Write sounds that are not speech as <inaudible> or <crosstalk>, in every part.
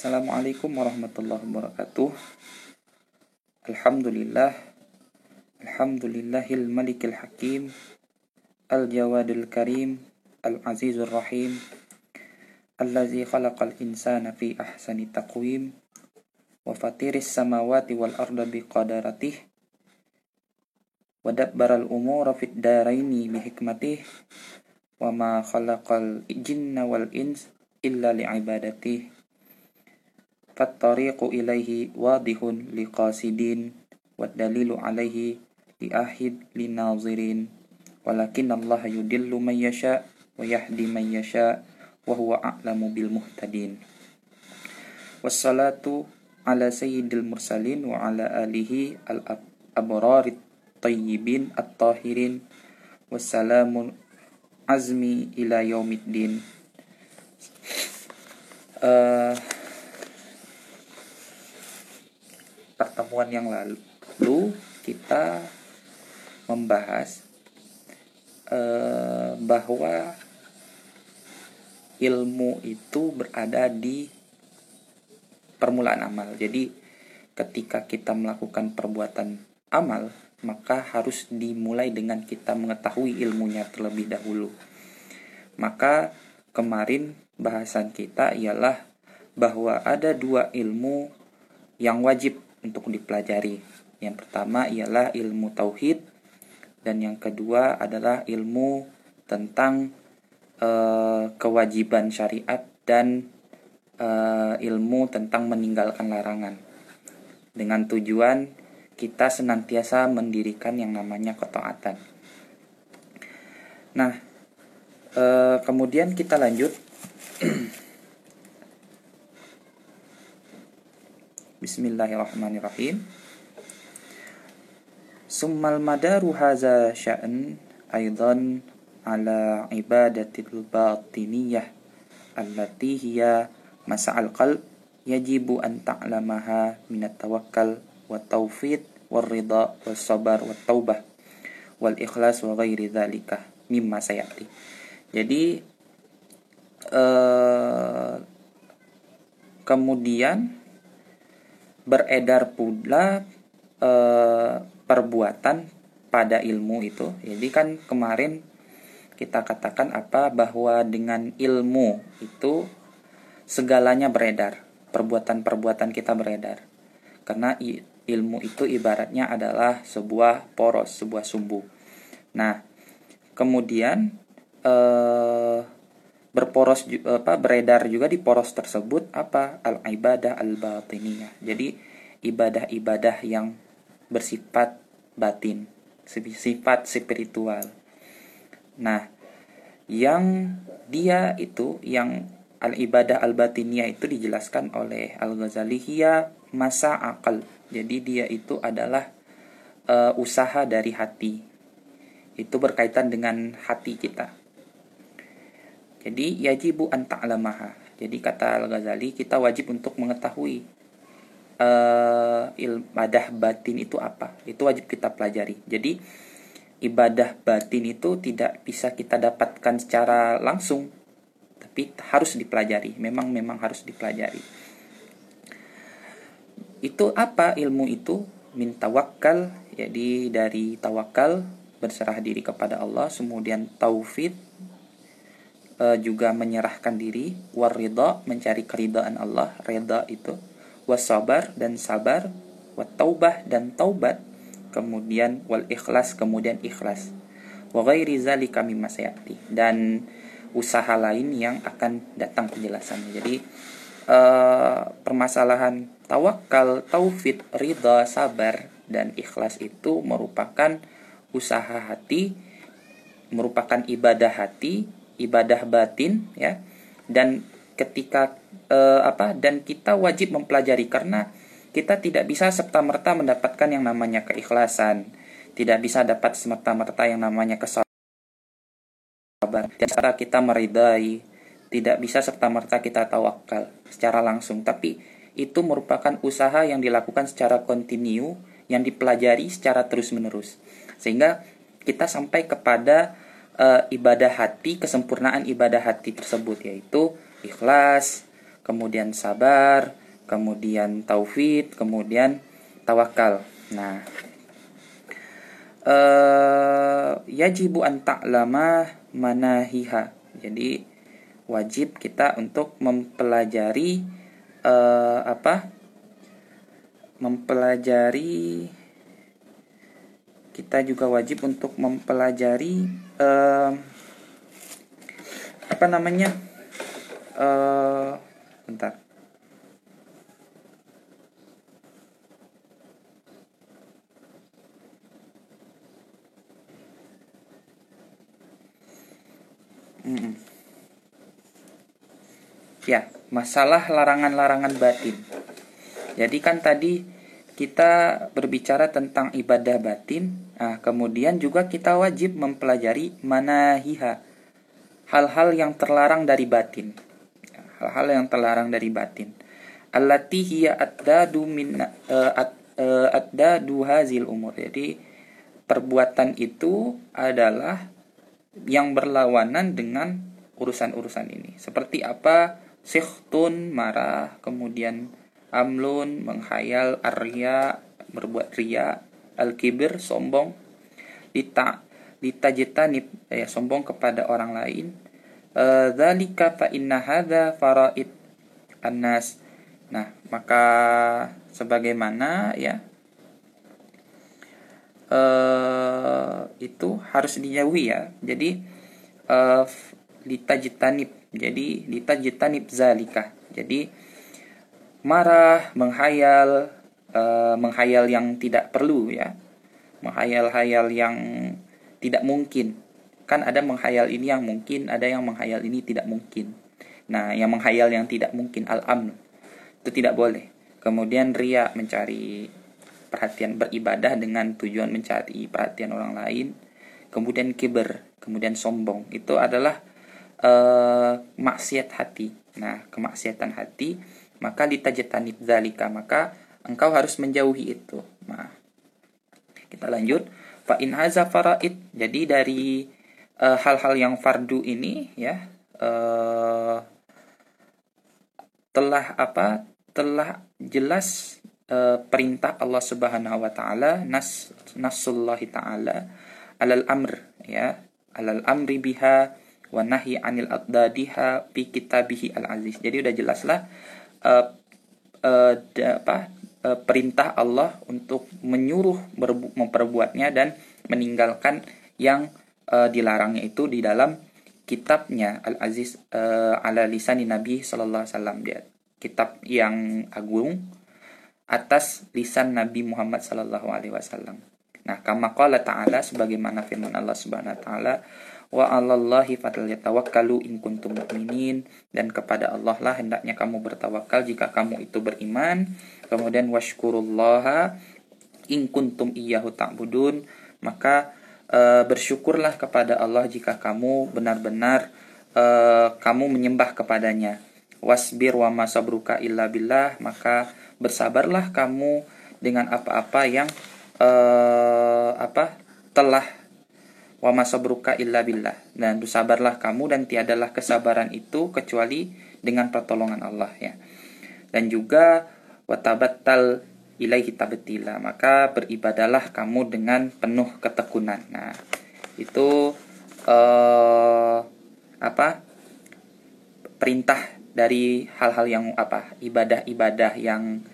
Assalamualaikum warahmatullahi wabarakatuh. Alhamdulillah. Alhamdulillahil malikil hakim. Al-jawadil karim. Al-azizul rahim. Allazi khalaqal insana fi ahsani taqwim. Wa fatiris samawati wal arda biqadaratih. Wa dabbaral umura fid daraini bihikmatih. Wa ma khalaqal jinna wal ins illa li'ibadatih fattariqu ilaihi wadihun liqasidin wa alaihi liahid linazirin walakin Allah yudillu man yasha wa yahdi man yasha wa huwa a'lamu bil muhtadin. Wassalatu ala sayyidil mursalin wa ala alihi al abrar tayyibin at-tahirin. Wassalamun azmi ila yaumiddin. Uh, pertemuan yang lalu kita membahas eh, bahwa ilmu itu berada di permulaan amal. Jadi ketika kita melakukan perbuatan amal, maka harus dimulai dengan kita mengetahui ilmunya terlebih dahulu. Maka kemarin bahasan kita ialah bahwa ada dua ilmu yang wajib untuk dipelajari. Yang pertama ialah ilmu tauhid dan yang kedua adalah ilmu tentang uh, kewajiban syariat dan uh, ilmu tentang meninggalkan larangan. Dengan tujuan kita senantiasa mendirikan yang namanya ketaatan. Nah, uh, kemudian kita lanjut <clears throat> Bismillahirrahmanirrahim. Summal madaru haza sya'an aidan ala ibadatil batiniyah allati hiya mas'al qalb yajibu an ta'lamaha min tawakkal wa tawfid wal ridha was sabar wat taubah wal ikhlas wa ghairi dzalika mimma sayati. Jadi uh, kemudian beredar pula e, perbuatan pada ilmu itu. Jadi kan kemarin kita katakan apa bahwa dengan ilmu itu segalanya beredar, perbuatan-perbuatan kita beredar. Karena ilmu itu ibaratnya adalah sebuah poros, sebuah sumbu. Nah, kemudian eh, berporos apa beredar juga di poros tersebut apa al ibadah al batiniyah jadi ibadah-ibadah yang bersifat batin sifat spiritual. Nah yang dia itu yang al ibadah al batiniyah itu dijelaskan oleh al ghazali hiya masa akal. Jadi dia itu adalah uh, usaha dari hati. Itu berkaitan dengan hati kita jadi yajibu an ta'lamaha. Jadi kata Al-Ghazali kita wajib untuk mengetahui uh, ibadah batin itu apa. Itu wajib kita pelajari. Jadi ibadah batin itu tidak bisa kita dapatkan secara langsung tapi harus dipelajari. Memang memang harus dipelajari. Itu apa ilmu itu? Min tawakal. Jadi dari tawakal berserah diri kepada Allah, kemudian taufid uh, juga menyerahkan diri waridha mencari keridhaan Allah reda itu wasabar dan sabar wataubah dan taubat kemudian wal ikhlas kemudian ikhlas. Wa ghairi zalika mimma sayati. Dan usaha lain yang akan datang penjelasannya. Jadi uh, permasalahan tawakal taufid ridha sabar dan ikhlas itu merupakan usaha hati merupakan ibadah hati ibadah batin ya. Dan ketika eh, apa dan kita wajib mempelajari karena kita tidak bisa serta merta mendapatkan yang namanya keikhlasan. Tidak bisa dapat serta merta yang namanya kesabaran. Dan cara kita meridai. Tidak bisa serta merta kita tawakal secara langsung. Tapi itu merupakan usaha yang dilakukan secara kontinu yang dipelajari secara terus menerus sehingga kita sampai kepada uh, ibadah hati, kesempurnaan ibadah hati tersebut yaitu ikhlas, kemudian sabar, kemudian taufid, kemudian tawakal. Nah, uh, yajibu an ta'lama manahiha. Jadi wajib kita untuk mempelajari uh, apa? Mempelajari kita juga wajib untuk mempelajari uh, apa namanya? Uh, bentar. Ya, masalah larangan-larangan batin. Jadi kan tadi kita berbicara tentang ibadah batin, nah, kemudian juga kita wajib mempelajari manahiha, hal-hal yang terlarang dari batin. Hal-hal yang terlarang dari batin. Allati hiya addadu min uh, umur. Jadi perbuatan itu adalah yang berlawanan dengan urusan-urusan ini. Seperti apa? Sikhtun marah, kemudian amlun menghayal, arya berbuat ria, al-kibir sombong, lita litajitanib ya sombong kepada orang lain. Eh, dzalika fa inna hadza faraid annas. Nah, maka sebagaimana ya uh, itu harus dijauhi ya. Jadi uh, litajitanib jadi litajitanib zalika. Jadi marah, menghayal, uh, menghayal yang tidak perlu ya. Menghayal-hayal yang tidak mungkin. Kan ada menghayal ini yang mungkin, ada yang menghayal ini tidak mungkin. Nah, yang menghayal yang tidak mungkin al-amn itu tidak boleh. Kemudian ria mencari perhatian beribadah dengan tujuan mencari perhatian orang lain. Kemudian kiber, kemudian sombong. Itu adalah uh, maksiat hati. Nah, kemaksiatan hati, maka litajatanib zalika, maka engkau harus menjauhi itu. Nah, kita lanjut. Fa in haza faraid. Jadi dari eh, hal-hal uh, yang fardu ini ya uh, telah apa? telah jelas uh, perintah Allah Subhanahu wa taala nas nasullahi taala alal amr ya alal amri biha wa nahi anil adadiha fi kitabihi al aziz. Jadi udah jelaslah uh, uh, apa uh, perintah Allah untuk menyuruh memperbuatnya dan meninggalkan yang uh, dilarangnya itu di dalam kitabnya al aziz uh, ala lisan Nabi sallallahu alaihi wasallam dia kitab yang agung atas lisan Nabi Muhammad sallallahu alaihi wasallam. Nah, kama ta'ala sebagaimana firman Allah Subhanahu wa taala wa 'alallahi falyatawakkalu in kuntum mu'minin. Dan kepada Allah lah hendaknya kamu bertawakal jika kamu itu beriman. Kemudian washkurullaha in kuntum iyyahu ta'budun. Maka e, bersyukurlah kepada Allah jika kamu benar-benar e, kamu menyembah kepadanya. Wasbir wa masabruka illa billah. Maka bersabarlah kamu dengan apa-apa yang e, apa telah wa masabruka illa billah. Dan bersabarlah kamu dan tiadalah kesabaran itu kecuali dengan pertolongan Allah ya. Dan juga watabattal ilaihi tabtila. Maka beribadalah kamu dengan penuh ketekunan. Nah itu uh, apa perintah dari hal-hal yang apa ibadah-ibadah yang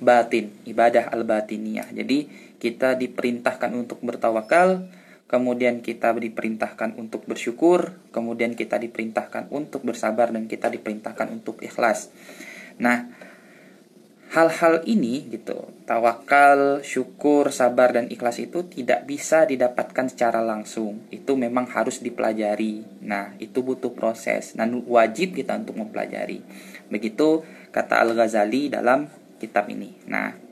batin ibadah al-batiniyah. Jadi kita diperintahkan untuk bertawakal kemudian kita diperintahkan untuk bersyukur, kemudian kita diperintahkan untuk bersabar dan kita diperintahkan untuk ikhlas. Nah, hal-hal ini gitu, tawakal, syukur, sabar dan ikhlas itu tidak bisa didapatkan secara langsung. Itu memang harus dipelajari. Nah, itu butuh proses dan wajib kita untuk mempelajari. Begitu kata Al-Ghazali dalam kitab ini. Nah,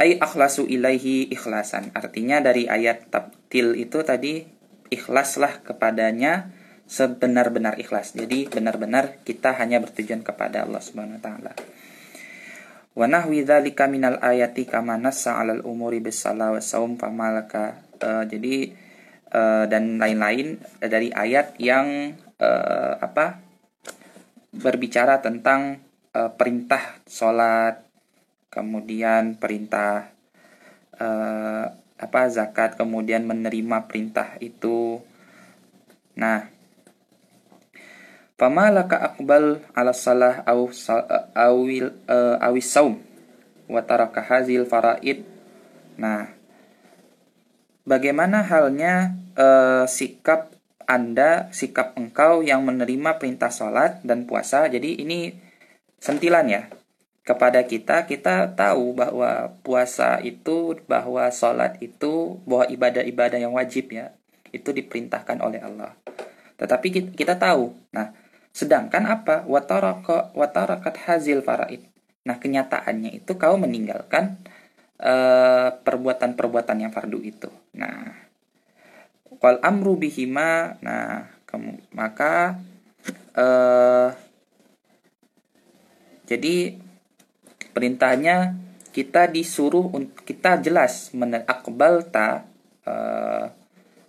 ay akhlasu ilaihi ikhlasan. Artinya dari ayat tabtil itu tadi ikhlaslah kepadanya sebenar-benar ikhlas. Jadi benar-benar kita hanya bertujuan kepada Allah Subhanahu wa taala. Wa nahwi dzalika minal ayati kama nassa 'alal umuri bis wa saum famalaka. Uh, jadi uh, dan lain-lain dari ayat yang uh, apa berbicara tentang perintah sholat, kemudian perintah uh, apa zakat, kemudian menerima perintah itu. Nah, Famalaka akbal ala salah awil uh, awis saum wa hazil faraid. Nah, bagaimana halnya uh, sikap Anda, sikap engkau yang menerima perintah salat dan puasa? Jadi ini sentilan ya kepada kita kita tahu bahwa puasa itu bahwa salat itu bahwa ibadah-ibadah yang wajib ya itu diperintahkan oleh Allah. Tetapi kita, kita tahu. Nah, Sedangkan apa? Wataraka watarakat hazil faraid. Nah, kenyataannya itu kau meninggalkan eh, perbuatan-perbuatan yang fardu itu. Nah, wal amru bihima, nah, maka uh, jadi perintahnya kita disuruh kita jelas menakbal ta uh,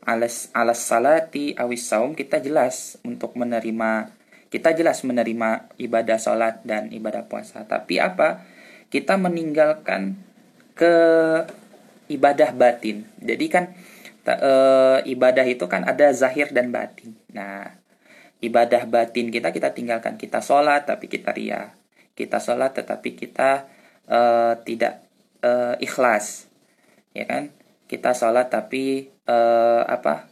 alas alas salati awis saum kita jelas untuk menerima kita jelas menerima ibadah sholat dan ibadah puasa. Tapi apa? Kita meninggalkan ke ibadah batin. Jadi kan e, ibadah itu kan ada zahir dan batin. Nah, ibadah batin kita kita tinggalkan. Kita sholat tapi kita ria. Kita sholat tetapi kita e, tidak e, ikhlas. Ya kan? Kita sholat tapi e, apa?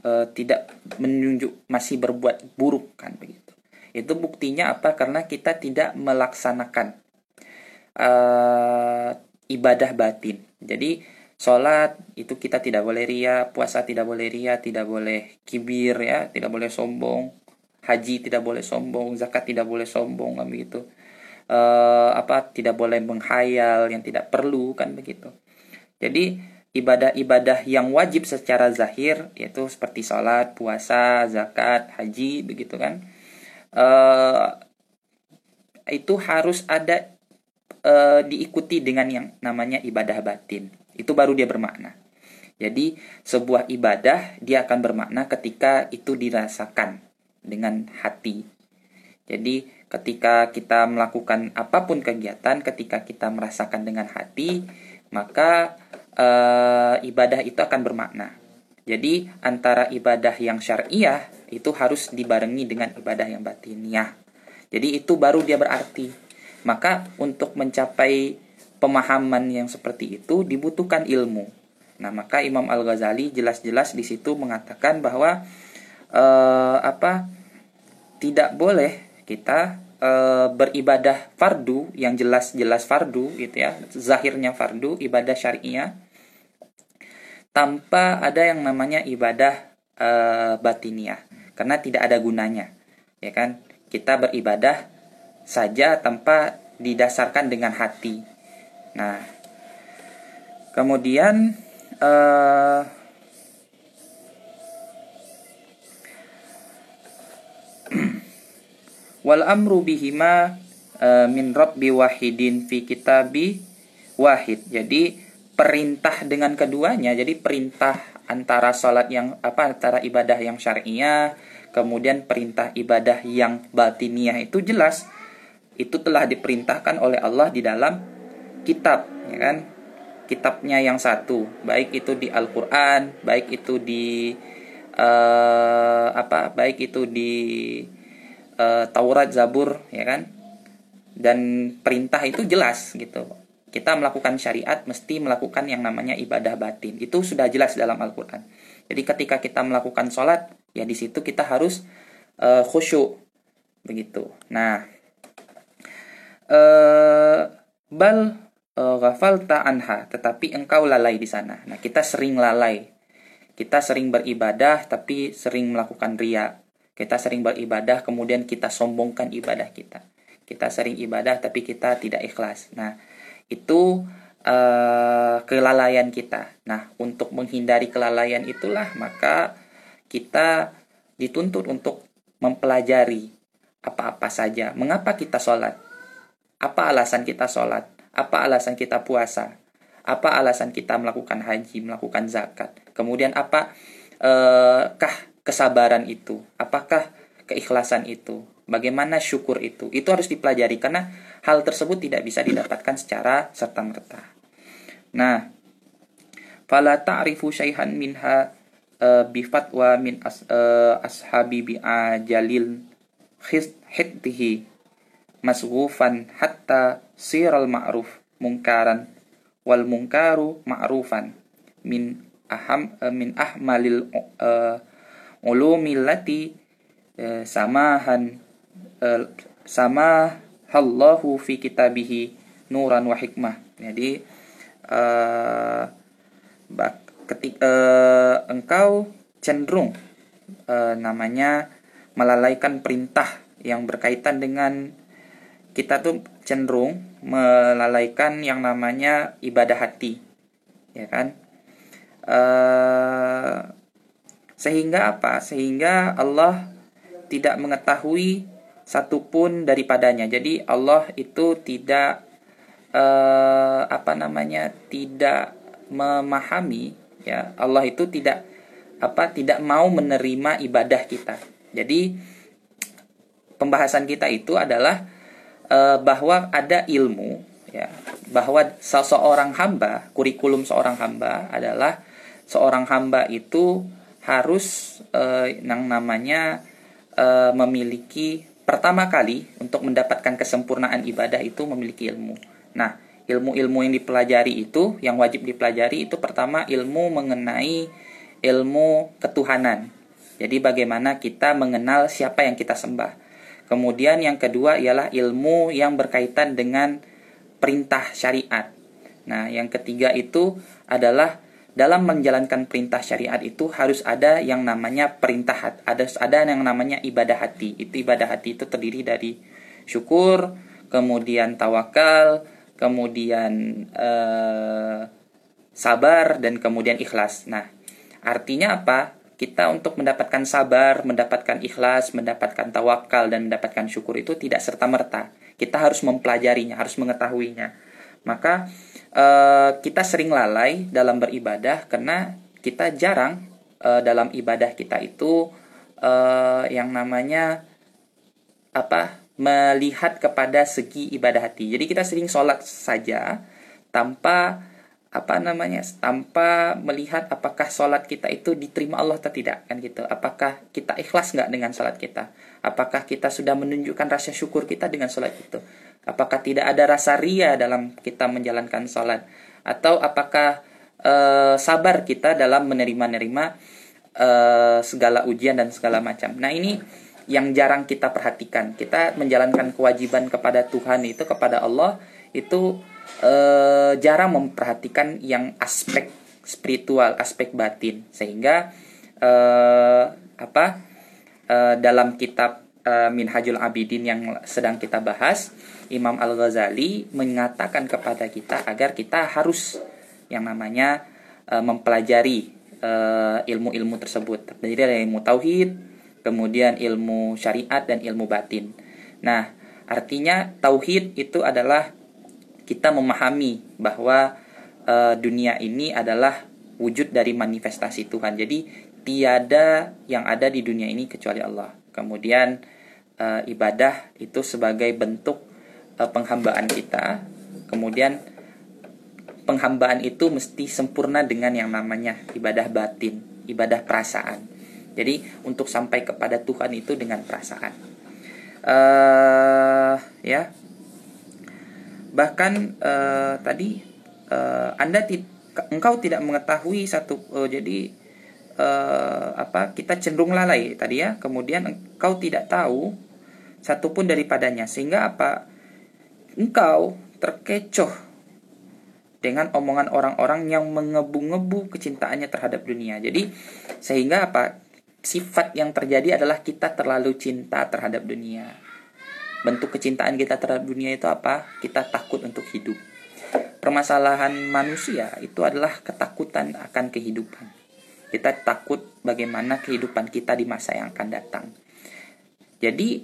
E, tidak menunjuk masih berbuat buruk kan begitu. Itu buktinya apa? Karena kita tidak melaksanakan uh, ibadah batin. Jadi sholat itu kita tidak boleh ria, puasa tidak boleh ria, tidak boleh kibir ya, tidak boleh sombong, haji tidak boleh sombong, zakat tidak boleh sombong kan begitu. Uh, apa tidak boleh menghayal yang tidak perlu kan begitu. Jadi ibadah-ibadah yang wajib secara zahir yaitu seperti sholat, puasa, zakat, haji begitu kan uh, itu harus ada uh, diikuti dengan yang namanya ibadah batin. Itu baru dia bermakna. Jadi sebuah ibadah dia akan bermakna ketika itu dirasakan dengan hati. Jadi ketika kita melakukan apa pun kegiatan, ketika kita merasakan dengan hati, maka e, ibadah itu akan bermakna. Jadi antara ibadah yang syariah itu harus dibarengi dengan ibadah yang batiniah. Jadi itu baru dia berarti. Maka untuk mencapai pemahaman yang seperti itu dibutuhkan ilmu. Nah, maka Imam Al-Ghazali jelas-jelas di situ mengatakan bahwa eh, apa tidak boleh kita eh, beribadah fardu yang jelas-jelas fardu gitu ya, zahirnya fardu, ibadah syariah tanpa ada yang namanya ibadah e, batiniah karena tidak ada gunanya ya kan? Kita beribadah saja tanpa didasarkan dengan hati. Nah kemudian e, wal amru bihima e, min rabbi wahidin fi kitabi wahid. Jadi perintah dengan keduanya. Jadi perintah antara sholat yang apa antara ibadah yang syariah kemudian perintah ibadah yang batiniah. Itu jelas. Itu telah diperintahkan oleh Allah di dalam kitab ya kan? Kitabnya yang satu. Baik itu di Al-Qur'an baik itu di uh, apa baik itu di uh, Taurat Zabur ya kan dan perintah itu jelas gitu kita melakukan syariat mesti melakukan yang namanya ibadah batin. Itu sudah jelas dalam Al-Qur'an. Jadi ketika kita melakukan sholat, ya di situ kita harus uh, khusyuk. Begitu. Nah, uh, bal ghafalta anha, tetapi engkau lalai di sana. Nah, kita sering lalai. Kita sering beribadah tapi sering melakukan ria. Kita sering beribadah kemudian kita sombongkan ibadah kita. Kita sering ibadah tapi kita tidak ikhlas. Nah, itu uh, kelalaian kita. Nah, untuk menghindari kelalaian itulah maka kita dituntut untuk mempelajari apa-apa saja. Mengapa kita sholat? Apa alasan kita sholat? Apa alasan kita puasa? Apa alasan kita melakukan haji, melakukan zakat? Kemudian apa uh, kah kesabaran itu? Apakah keikhlasan itu? Bagaimana syukur itu? Itu harus dipelajari karena hal tersebut tidak bisa didapatkan secara serta-merta. Nah, fala ta'rifu syai'han minha uh, bi fatwa min as, uh, ashabi bi ajalil hiddihi masghufan hatta siral ma'ruf mungkaran wal mungkaru ma'rufan min aham uh, min ahmalil uh, ulumillati uh, samahan uh, sama Allahu fi kitabihi nuran wa hikmah. Jadi uh, ketika uh, engkau cenderung uh, namanya melalaikan perintah yang berkaitan dengan kita tuh cenderung melalaikan yang namanya ibadah hati, ya kan? Uh, sehingga apa? Sehingga Allah tidak mengetahui satupun daripadanya. Jadi Allah itu tidak uh, apa namanya tidak memahami ya Allah itu tidak apa tidak mau menerima ibadah kita. Jadi pembahasan kita itu adalah uh, bahwa ada ilmu ya bahwa seseorang hamba kurikulum seorang hamba adalah seorang hamba itu harus uh, yang namanya uh, memiliki pertama kali untuk mendapatkan kesempurnaan ibadah itu memiliki ilmu. Nah, ilmu-ilmu yang dipelajari itu, yang wajib dipelajari itu pertama ilmu mengenai ilmu ketuhanan. Jadi bagaimana kita mengenal siapa yang kita sembah. Kemudian yang kedua ialah ilmu yang berkaitan dengan perintah syariat. Nah, yang ketiga itu adalah dalam menjalankan perintah syariat itu harus ada yang namanya perintah hati, ada ada yang namanya ibadah hati. Itu ibadah hati itu terdiri dari syukur, kemudian tawakal, kemudian eh, sabar dan kemudian ikhlas. Nah, artinya apa? Kita untuk mendapatkan sabar, mendapatkan ikhlas, mendapatkan tawakal dan mendapatkan syukur itu tidak serta merta. Kita harus mempelajarinya, harus mengetahuinya. Maka uh, kita sering lalai dalam beribadah karena kita jarang uh, dalam ibadah kita itu uh, yang namanya apa melihat kepada segi ibadah hati. Jadi kita sering sholat saja tanpa apa namanya tanpa melihat apakah sholat kita itu diterima Allah atau tidak kan gitu. Apakah kita ikhlas nggak dengan sholat kita? Apakah kita sudah menunjukkan rasa syukur kita dengan sholat itu Apakah tidak ada rasa ria dalam kita menjalankan sholat? Atau apakah uh, sabar kita dalam menerima-nerima uh, segala ujian dan segala macam? Nah ini yang jarang kita perhatikan. Kita menjalankan kewajiban kepada Tuhan itu, kepada Allah, itu uh, jarang memperhatikan yang aspek spiritual, aspek batin. Sehingga uh, apa uh, dalam kitab uh, Minhajul Abidin yang sedang kita bahas, Imam Al-Ghazali mengatakan kepada kita agar kita harus yang namanya e, mempelajari ilmu-ilmu tersebut. Terdiri dari ilmu tauhid, kemudian ilmu syariat dan ilmu batin. Nah, artinya tauhid itu adalah kita memahami bahwa e, dunia ini adalah wujud dari manifestasi Tuhan. Jadi tiada yang ada di dunia ini kecuali Allah. Kemudian e, ibadah itu sebagai bentuk uh, penghambaan kita. Kemudian penghambaan itu mesti sempurna dengan yang namanya ibadah batin ibadah perasaan. Jadi untuk sampai kepada Tuhan itu dengan perasaan. Uh, ya. Bahkan uh, tadi uh, anda ti engkau tidak mengetahui satu uh, jadi uh, apa kita cenderung lalai tadi ya kemudian engkau tidak tahu satupun daripadanya sehingga apa engkau terkecoh dengan omongan orang-orang yang mengebu-ngebu kecintaannya terhadap dunia. Jadi sehingga apa? Sifat yang terjadi adalah kita terlalu cinta terhadap dunia. Bentuk kecintaan kita terhadap dunia itu apa? Kita takut untuk hidup. Permasalahan manusia itu adalah ketakutan akan kehidupan. Kita takut bagaimana kehidupan kita di masa yang akan datang. Jadi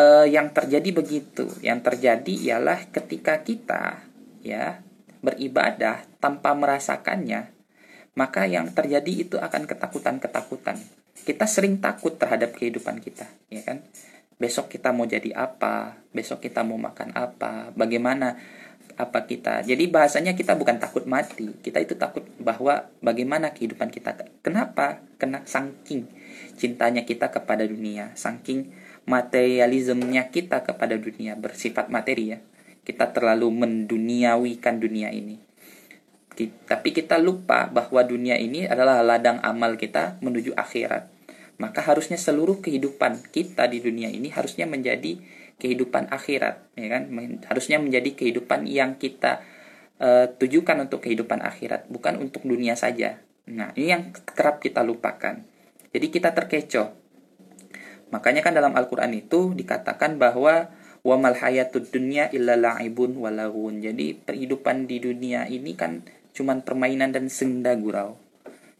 uh, yang terjadi begitu. Yang terjadi ialah ketika kita ya beribadah tanpa merasakannya, maka yang terjadi itu akan ketakutan-ketakutan. Kita sering takut terhadap kehidupan kita, ya kan? besok kita mau jadi apa, besok kita mau makan apa, bagaimana apa kita. Jadi bahasanya kita bukan takut mati, kita itu takut bahwa bagaimana kehidupan kita. Kenapa? Kena saking cintanya kita kepada dunia, saking materialismenya kita kepada dunia bersifat materi ya. Kita terlalu menduniawikan dunia ini. Tapi kita lupa bahwa dunia ini adalah ladang amal kita menuju akhirat maka harusnya seluruh kehidupan kita di dunia ini harusnya menjadi kehidupan akhirat ya kan? Harusnya menjadi kehidupan yang kita uh, tujukan untuk kehidupan akhirat bukan untuk dunia saja. Nah ini yang kerap kita lupakan. Jadi kita terkecoh. Makanya kan dalam Al-Qur'an itu dikatakan bahwa wa mal hayatud dunya illa la'ibun walahun jadi kehidupan di dunia ini kan cuman permainan dan senda gurau.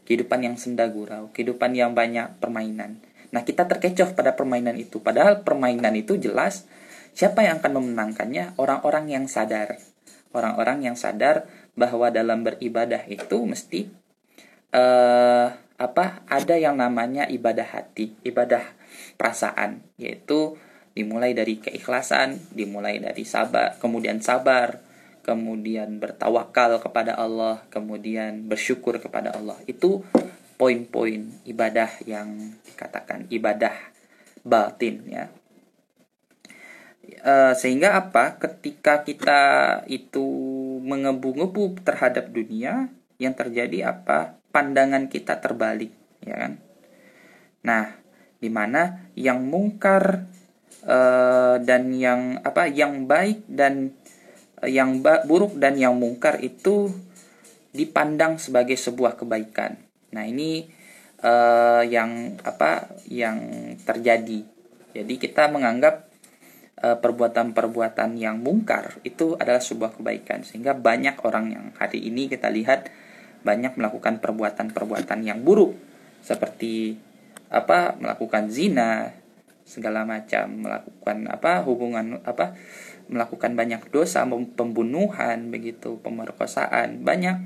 Kehidupan yang senda gurau, kehidupan yang banyak permainan. Nah, kita terkecoh pada permainan itu. Padahal permainan itu jelas siapa yang akan memenangkannya? Orang-orang yang sadar. Orang-orang yang sadar bahwa dalam beribadah itu mesti uh, apa? Ada yang namanya ibadah hati, ibadah perasaan, yaitu dimulai dari keikhlasan, dimulai dari sabar, kemudian sabar, kemudian bertawakal kepada Allah, kemudian bersyukur kepada Allah. Itu poin-poin ibadah yang dikatakan ibadah batin ya. E, sehingga apa? Ketika kita itu mengebu-ngebu terhadap dunia, yang terjadi apa? Pandangan kita terbalik, ya kan? Nah, di mana yang mungkar e, dan yang apa? Yang baik dan yang buruk dan yang mungkar itu dipandang sebagai sebuah kebaikan. Nah, ini uh, yang apa yang terjadi. Jadi kita menganggap perbuatan perbuatan-perbuatan yang mungkar itu adalah sebuah kebaikan. Sehingga banyak orang yang hari ini kita lihat banyak melakukan perbuatan-perbuatan yang buruk. Seperti apa melakukan zina segala macam melakukan apa hubungan apa melakukan banyak dosa, pembunuhan, begitu, pemerkosaan, banyak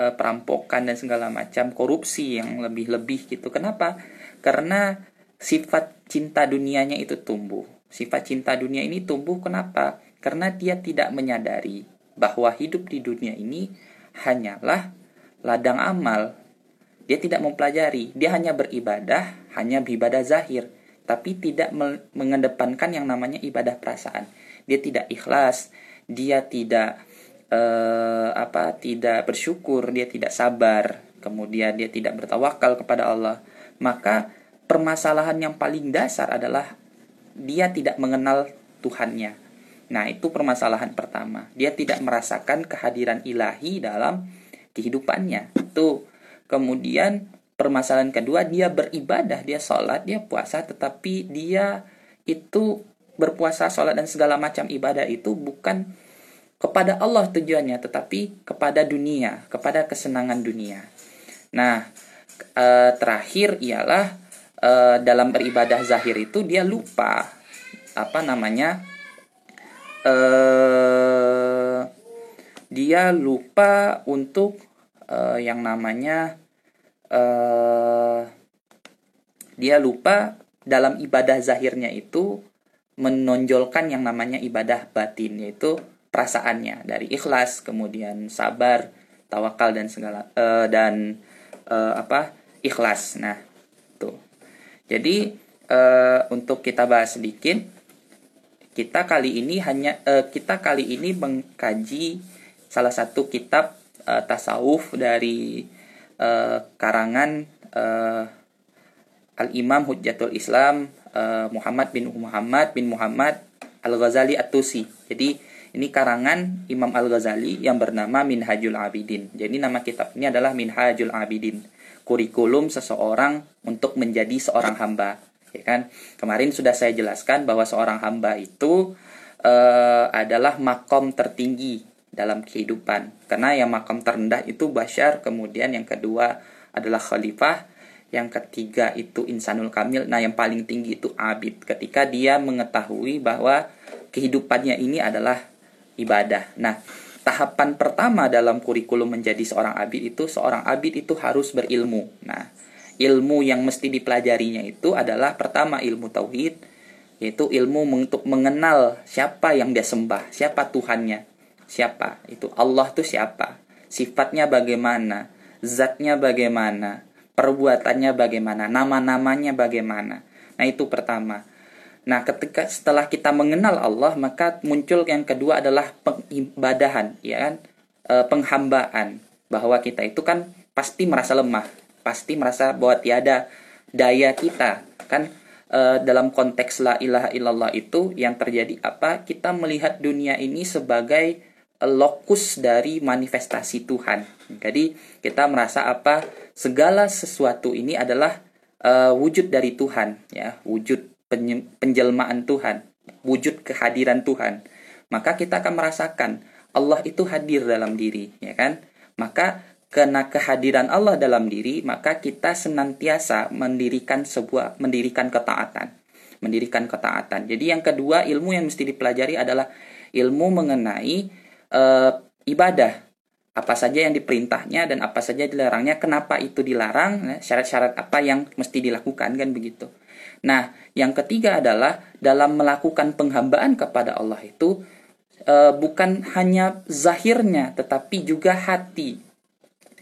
e, perampokan dan segala macam korupsi yang lebih-lebih gitu. Kenapa? Karena sifat cinta dunianya itu tumbuh. Sifat cinta dunia ini tumbuh kenapa? Karena dia tidak menyadari bahwa hidup di dunia ini hanyalah ladang amal. Dia tidak mempelajari, dia hanya beribadah, hanya beribadah zahir, tapi tidak mengedepankan yang namanya ibadah perasaan dia tidak ikhlas, dia tidak uh, apa, tidak bersyukur, dia tidak sabar, kemudian dia tidak bertawakal kepada Allah, maka permasalahan yang paling dasar adalah dia tidak mengenal Tuhannya. Nah, itu permasalahan pertama. Dia tidak merasakan kehadiran ilahi dalam kehidupannya. Itu kemudian permasalahan kedua dia beribadah, dia sholat, dia puasa, tetapi dia itu berpuasa, sholat dan segala macam ibadah itu bukan kepada Allah tujuannya, tetapi kepada dunia, kepada kesenangan dunia. Nah, e, terakhir ialah e, dalam beribadah zahir itu dia lupa apa namanya, e, dia lupa untuk e, yang namanya e, dia lupa dalam ibadah zahirnya itu menonjolkan yang namanya ibadah batin yaitu perasaannya. Dari ikhlas kemudian sabar tawakal dan segala uh, dan uh, apa ikhlas. Nah tuh. Jadi uh, untuk kita bahas sedikit kita kali ini hanya uh, kita kali ini mengkaji salah satu kitab uh, tasawuf dari uh, karangan uh, Al Imam Hujjatul Islam uh, Muhammad bin Muhammad bin Muhammad Al-Ghazali At-Tusi. Jadi ini karangan Imam Al-Ghazali yang bernama Minhajul Abidin. Jadi nama kitab ini adalah Minhajul Abidin. Kurikulum seseorang untuk menjadi seorang hamba. Ya kan? Kemarin sudah saya jelaskan bahwa seorang hamba itu uh, adalah makom tertinggi dalam kehidupan. Karena yang makom terendah itu Bashar, kemudian yang kedua adalah khalifah, yang ketiga itu insanul kamil nah yang paling tinggi itu abid ketika dia mengetahui bahwa kehidupannya ini adalah ibadah. Nah tahapan pertama dalam kurikulum menjadi seorang abid itu seorang abid itu harus berilmu. Nah ilmu yang mesti dipelajarinya itu adalah pertama ilmu tauhid yaitu ilmu untuk mengenal siapa yang dia sembah, siapa Tuhannya, siapa? Itu Allah itu siapa, sifatnya bagaimana, zatnya bagaimana, perbuatannya bagaimana, nama-namanya bagaimana. Nah itu pertama. Nah ketika setelah kita mengenal Allah maka muncul yang kedua adalah pengibadahan, ya kan, e, penghambaan bahwa kita itu kan pasti merasa lemah, pasti merasa bahwa tiada daya kita kan uh, dalam konteks la ilaha illallah itu yang terjadi apa? Kita melihat dunia ini sebagai lokus dari manifestasi Tuhan. Jadi kita merasa apa? Segala sesuatu ini adalah uh, wujud dari Tuhan, ya, wujud penjelmaan Tuhan, wujud kehadiran Tuhan. Maka kita akan merasakan Allah itu hadir dalam diri, ya kan? Maka karena kehadiran Allah dalam diri, maka kita senantiasa mendirikan sebuah mendirikan ketaatan. Mendirikan ketaatan. Jadi yang kedua, ilmu yang mesti dipelajari adalah ilmu mengenai e, ibadah. Apa saja yang diperintahnya dan apa saja dilarangnya, kenapa itu dilarang, ya, syarat-syarat apa yang mesti dilakukan kan begitu. Nah, yang ketiga adalah dalam melakukan penghambaan kepada Allah itu e, bukan hanya zahirnya tetapi juga hati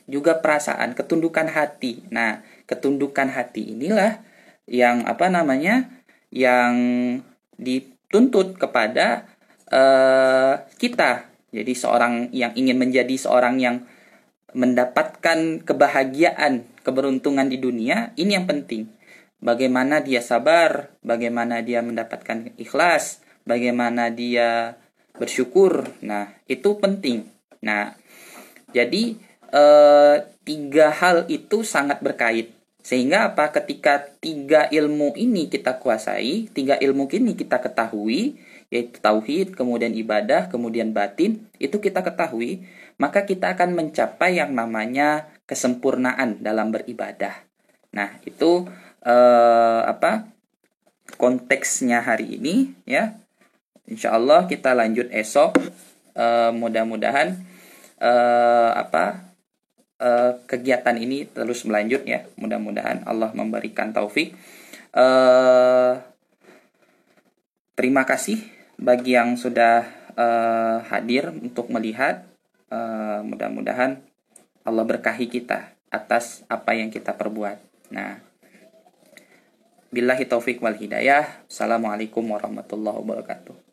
juga perasaan, ketundukan hati. Nah, ketundukan hati inilah yang apa namanya? yang dituntut kepada uh, kita. Jadi seorang yang ingin menjadi seorang yang mendapatkan kebahagiaan, keberuntungan di dunia, ini yang penting. Bagaimana dia sabar, bagaimana dia mendapatkan ikhlas, bagaimana dia bersyukur. Nah, itu penting. Nah, jadi eh, tiga hal itu sangat berkait. Sehingga apa? Ketika tiga ilmu ini kita kuasai, tiga ilmu ini kita ketahui, yaitu tauhid, kemudian ibadah, kemudian batin, itu kita ketahui, maka kita akan mencapai yang namanya kesempurnaan dalam beribadah. Nah, itu eh, apa? konteksnya hari ini ya. Insya Allah kita lanjut esok. Eh, mudah-mudahan eh, apa uh, kegiatan ini terus melanjut ya. Mudah-mudahan Allah memberikan taufik. Uh, terima kasih bagi yang sudah uh, hadir untuk melihat. Uh, mudah-mudahan Allah berkahi kita atas apa yang kita perbuat. Nah, billahi taufik wal hidayah. Assalamualaikum warahmatullahi wabarakatuh.